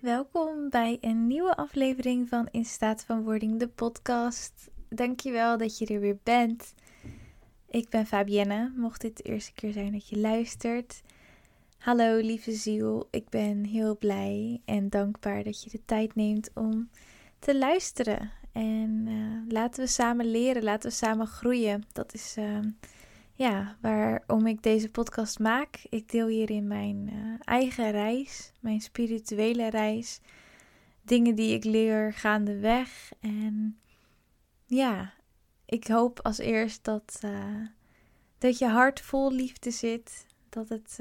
Welkom bij een nieuwe aflevering van In Staat van Wording, de podcast. Dankjewel dat je er weer bent. Ik ben Fabienne, mocht dit de eerste keer zijn dat je luistert. Hallo lieve ziel, ik ben heel blij en dankbaar dat je de tijd neemt om te luisteren. En uh, laten we samen leren, laten we samen groeien. Dat is uh, ja, waarom ik deze podcast maak. Ik deel hierin mijn uh, eigen reis, mijn spirituele reis. Dingen die ik leer gaandeweg. En ja, ik hoop als eerst dat, dat je hart vol liefde zit. Dat het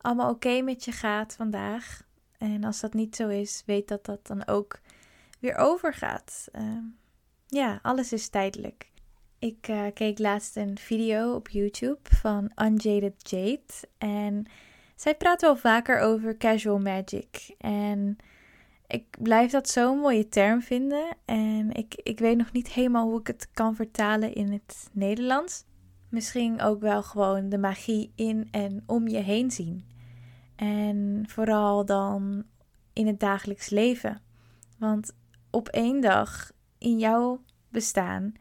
allemaal oké met je gaat vandaag. En als dat niet zo is, weet dat dat dan ook weer overgaat. Uh, ja, alles is tijdelijk. Ik uh, keek laatst een video op YouTube van Unjaded Jade. En zij praat wel vaker over casual magic. En ik blijf dat zo'n mooie term vinden. En ik, ik weet nog niet helemaal hoe ik het kan vertalen in het Nederlands. Misschien ook wel gewoon de magie in en om je heen zien. En vooral dan in het dagelijks leven. Want op één dag in jouw bestaan,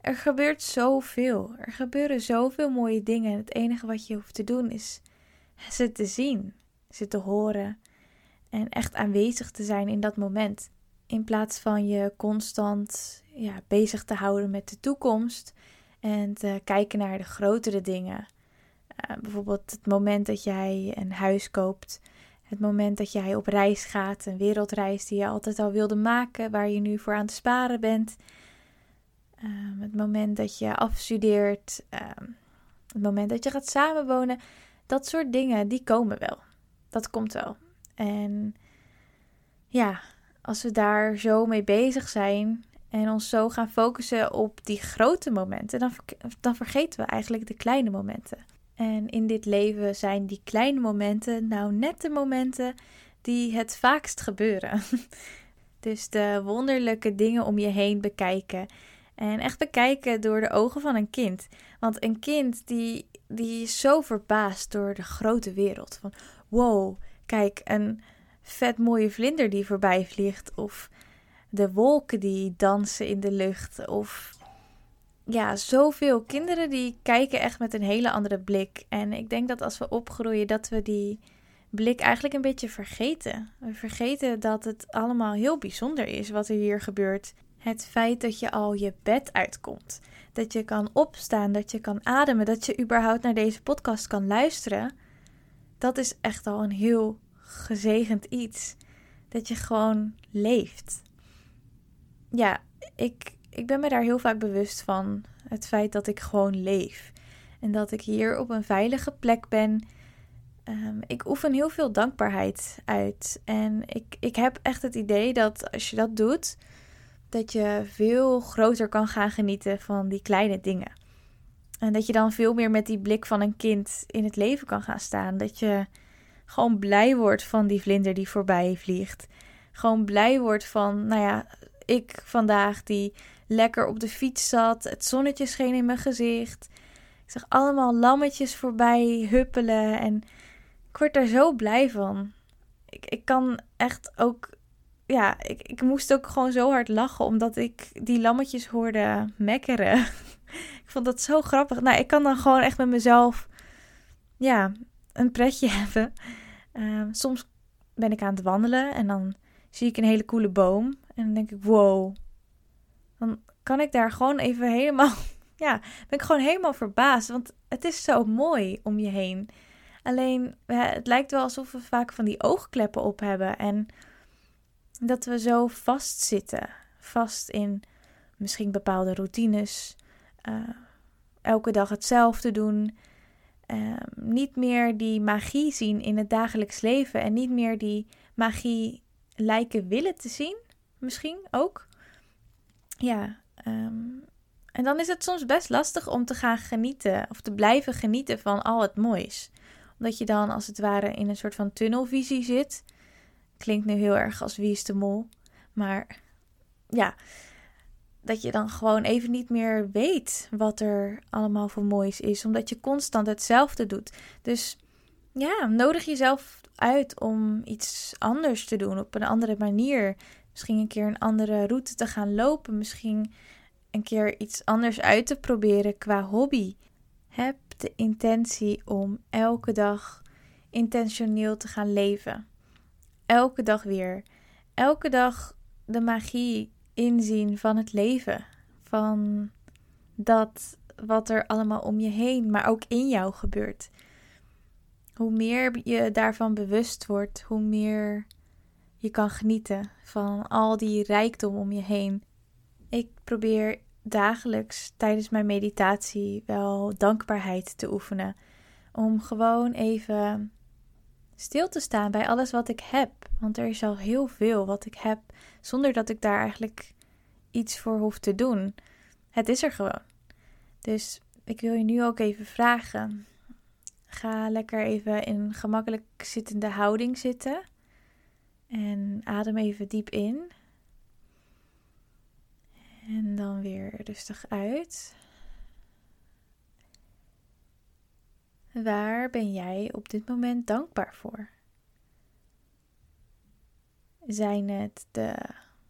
er gebeurt zoveel. Er gebeuren zoveel mooie dingen. Het enige wat je hoeft te doen is ze te zien, ze te horen en echt aanwezig te zijn in dat moment. In plaats van je constant ja, bezig te houden met de toekomst en te kijken naar de grotere dingen. Uh, bijvoorbeeld het moment dat jij een huis koopt, het moment dat jij op reis gaat, een wereldreis die je altijd al wilde maken, waar je nu voor aan het sparen bent. Uh, het moment dat je afstudeert, uh, het moment dat je gaat samenwonen, dat soort dingen, die komen wel. Dat komt wel. En ja, als we daar zo mee bezig zijn en ons zo gaan focussen op die grote momenten, dan, dan vergeten we eigenlijk de kleine momenten. En in dit leven zijn die kleine momenten nou net de momenten die het vaakst gebeuren. Dus de wonderlijke dingen om je heen bekijken. En echt bekijken door de ogen van een kind. Want een kind die, die is zo verbaasd door de grote wereld. Van wow, kijk, een vet mooie vlinder die voorbij vliegt. Of de wolken die dansen in de lucht. Of ja, zoveel kinderen die kijken echt met een hele andere blik. En ik denk dat als we opgroeien, dat we die blik eigenlijk een beetje vergeten. We vergeten dat het allemaal heel bijzonder is wat er hier gebeurt. Het feit dat je al je bed uitkomt. Dat je kan opstaan, dat je kan ademen, dat je überhaupt naar deze podcast kan luisteren. Dat is echt al een heel gezegend iets. Dat je gewoon leeft. Ja, ik ik ben me daar heel vaak bewust van. Het feit dat ik gewoon leef. En dat ik hier op een veilige plek ben. Um, ik oefen heel veel dankbaarheid uit. En ik, ik heb echt het idee dat als je dat doet, dat je veel groter kan gaan genieten van die kleine dingen. En dat je dan veel meer met die blik van een kind in het leven kan gaan staan. Dat je gewoon blij wordt van die vlinder die voorbij vliegt. Gewoon blij wordt van, nou ja, ik vandaag die lekker op de fiets zat. Het zonnetje scheen in mijn gezicht. Ik zag allemaal lammetjes voorbij huppelen. En ik word daar zo blij van. Ik, ik kan echt ook. Ja, ik, ik moest ook gewoon zo hard lachen. Omdat ik die lammetjes hoorde mekkeren. ik vond dat zo grappig. Nou, ik kan dan gewoon echt met mezelf. Ja, een pretje hebben. Ehm, soms ben ik aan het wandelen en dan zie ik een hele coole boom. En dan denk ik, wow, dan kan ik daar gewoon even helemaal, ja, ben ik gewoon helemaal verbaasd. Want het is zo mooi om je heen. Alleen, het lijkt wel alsof we vaak van die oogkleppen op hebben. En dat we zo vastzitten. Vast in misschien bepaalde routines. Uh, elke dag hetzelfde doen. Uh, niet meer die magie zien in het dagelijks leven. En niet meer die magie lijken willen te zien. Misschien ook. Ja, ehm, en dan is het soms best lastig om te gaan genieten of te blijven genieten van al het moois. Omdat je dan als het ware in een soort van tunnelvisie zit. Klinkt nu heel erg als wie is de mol. Maar ja, dat je dan gewoon even niet meer weet wat er allemaal voor moois is, omdat je constant hetzelfde doet. Dus ja, nodig jezelf uit om iets anders te doen op een andere manier. Misschien een keer een andere route te gaan lopen, misschien een keer iets anders uit te proberen qua hobby. Heb de intentie om elke dag intentioneel te gaan leven. Elke dag weer. Elke dag de magie inzien van het leven. Van dat wat er allemaal om je heen, maar ook in jou gebeurt. Hoe meer je daarvan bewust wordt, hoe meer je kan genieten van al die rijkdom om je heen. Ik probeer dagelijks tijdens mijn meditatie wel dankbaarheid te oefenen. Om gewoon even stil te staan bij alles wat ik heb. Want er is al heel veel wat ik heb, zonder dat ik daar eigenlijk iets voor hoef te doen. Het is er gewoon. Dus ik wil je nu ook even vragen. Ga lekker even in gemakkelijk zittende houding zitten. En adem even diep in. En dan weer rustig uit. Waar ben jij op dit moment dankbaar voor? Zijn het de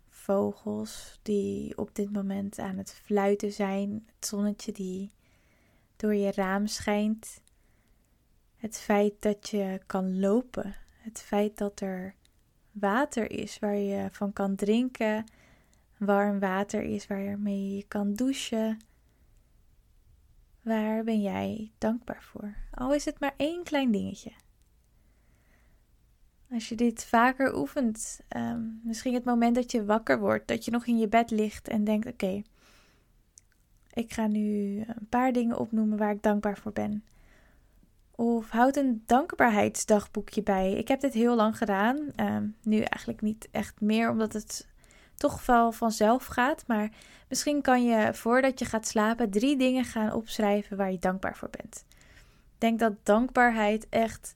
vogels die op dit moment aan het fluiten zijn, het zonnetje die door je raam schijnt, het feit dat je kan lopen, het feit dat er water is waar je van kan drinken, warm water is waarmee je kan douchen. Waar ben jij dankbaar voor? Al is het maar één klein dingetje. Als je dit vaker oefent, um, misschien het moment dat je wakker wordt, dat je nog in je bed ligt en denkt: Oké, ik ga nu een paar dingen opnoemen waar ik dankbaar voor ben. Of houd een dankbaarheidsdagboekje bij. Ik heb dit heel lang gedaan. Ehm, nu eigenlijk niet echt meer, omdat het toch wel vanzelf gaat. Maar misschien kan je voordat je gaat slapen drie dingen gaan opschrijven waar je dankbaar voor bent. Ik denk dat dankbaarheid echt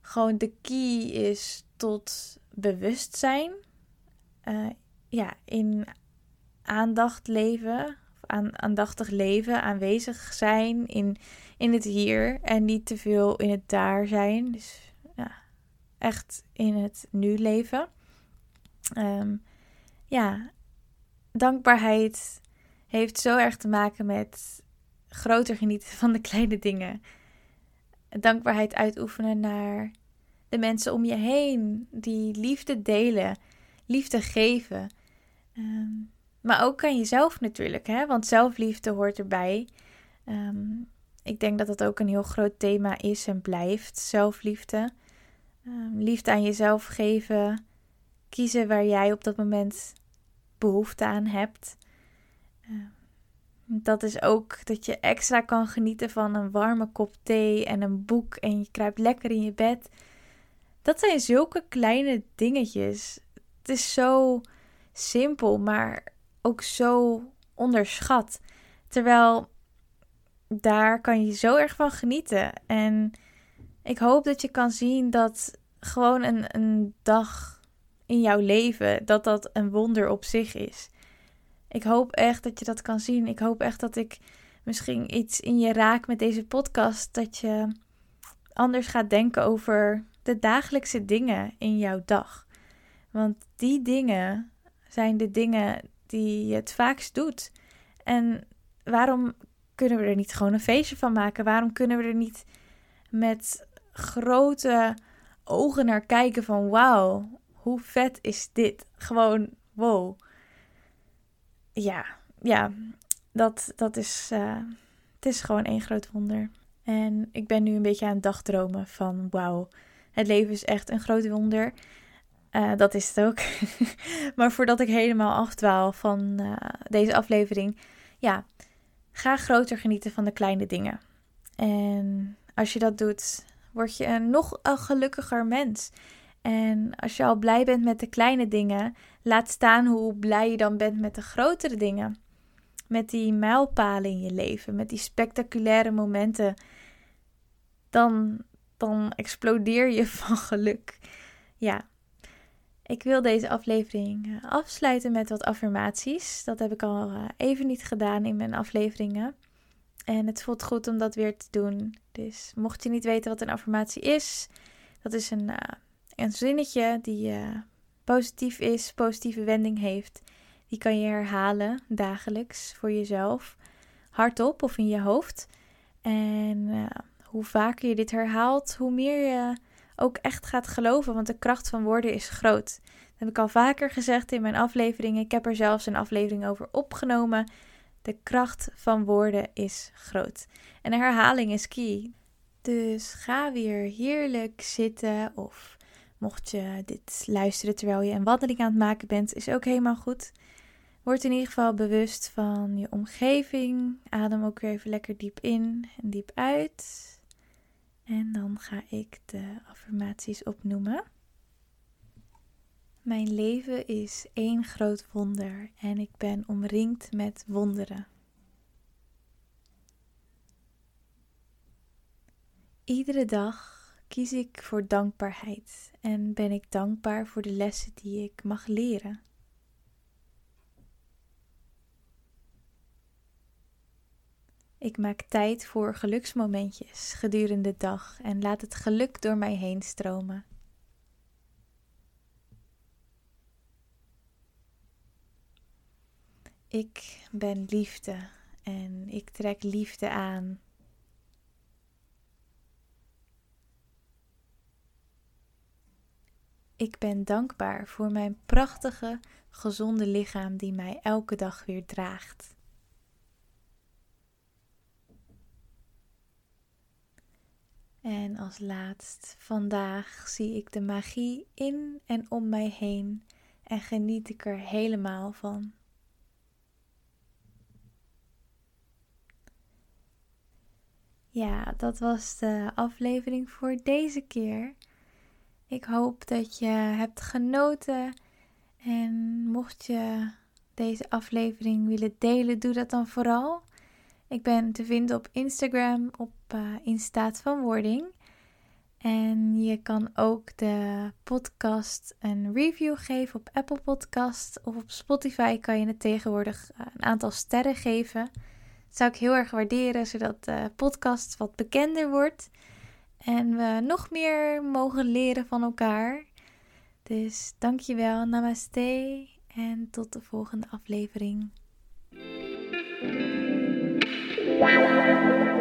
gewoon de key is tot bewustzijn. Uh, ja, in aandacht leven, aan, aandachtig leven, aanwezig zijn in, in het hier en niet te veel in het daar zijn. Dus ja, echt in het nu leven. Um, ja, dankbaarheid heeft zo erg te maken met groter genieten van de kleine dingen. Dankbaarheid uitoefenen naar de mensen om je heen, die liefde delen, liefde geven. Ehm, maar ook aan jezelf natuurlijk, hè? want zelfliefde hoort erbij. Ehm, ik denk dat dat ook een heel groot thema is en blijft: zelfliefde. Um, liefde aan jezelf geven. Kiezen waar jij op dat moment behoefte aan hebt. Ehm, dat is ook dat je extra kan genieten van een warme kop thee en een boek en je kruipt lekker in je bed. Dat zijn zulke kleine dingetjes. Het is zo simpel, maar ook zo onderschat. Terwijl daar kan je zo erg van genieten. En ik hoop dat je kan zien dat gewoon een, een dag in jouw leven, dat dat een wonder op zich is. Ik hoop echt dat je dat kan zien. Ik hoop echt dat ik misschien iets in je raak met deze podcast. Dat je anders gaat denken over de dagelijkse dingen in jouw dag. Want die dingen zijn de dingen die het vaakst doet. En waarom kunnen we er niet gewoon een feestje van maken? Waarom kunnen we er niet met grote ogen naar kijken van wauw, hoe vet is dit? Gewoon wow. Ja, ja, dat, dat is, uh, het is gewoon één groot wonder. En ik ben nu een beetje aan het dagdromen van wauw, het leven is echt een groot wonder. Uh, dat is het ook. maar voordat ik helemaal afdwaal van uh, deze aflevering, ja, ga groter genieten van de kleine dingen. En als je dat doet, word je een nog een gelukkiger mens. En als je al blij bent met de kleine dingen, laat staan hoe blij je dan bent met de grotere dingen. Met die mijlpalen in je leven, met die spectaculaire momenten. Dan, dan explodeer je van geluk. Ja. Ik wil deze aflevering eh, afsluiten met wat affirmaties. Dat heb ik al eh, even niet gedaan in mijn afleveringen. En het voelt goed om dat weer te doen. Dus mocht je niet weten wat een affirmatie is, dat is een, uh, een zinnetje die positief is, positieve wending heeft. Die kan je herhalen dagelijks voor jezelf, hardop of in je hoofd. En hoe vaker je dit herhaalt, hoe meer je ook echt gaat geloven, want de kracht van woorden is groot. Dat heb ik al vaker gezegd in mijn afleveringen. Ik heb er zelfs een aflevering over opgenomen. De kracht van woorden is groot. En de herhaling is key. Dus ga weer heerlijk zitten of mocht je dit luisteren terwijl je een wandeling aan het maken bent, is ook helemaal goed. Word in ieder geval bewust van je omgeving. Adem ook weer even lekker diep in en diep uit. En dan ga ik de affirmaties opnoemen. Mijn leven is één groot wonder en ik ben omringd met wonderen. Iedere dag kies ik voor dankbaarheid en ben ik dankbaar voor de lessen die ik mag leren. Ik maak tijd voor geluksmomentjes gedurende de dag en laat het geluk door mij heen stromen. Ik ben liefde en ik trek liefde aan. Ik ben dankbaar voor mijn prachtige, gezonde lichaam die mij elke dag weer draagt. En als laatst, vandaag zie ik de magie in en om mij heen en geniet ik er helemaal van. Ja, dat was de aflevering voor deze keer. Ik hoop dat je hebt genoten. En mocht je deze aflevering willen delen, doe dat dan vooral. Ik ben te vinden op Instagram op uh, van wording. En je kan ook de podcast een review geven op Apple Podcast of op Spotify kan je het tegenwoordig eh, een aantal sterren geven. Dat zou ik heel erg waarderen, zodat de podcast wat bekender wordt en we nog meer mogen leren van elkaar. Dus dankjewel, namaste en tot de volgende aflevering. Wow.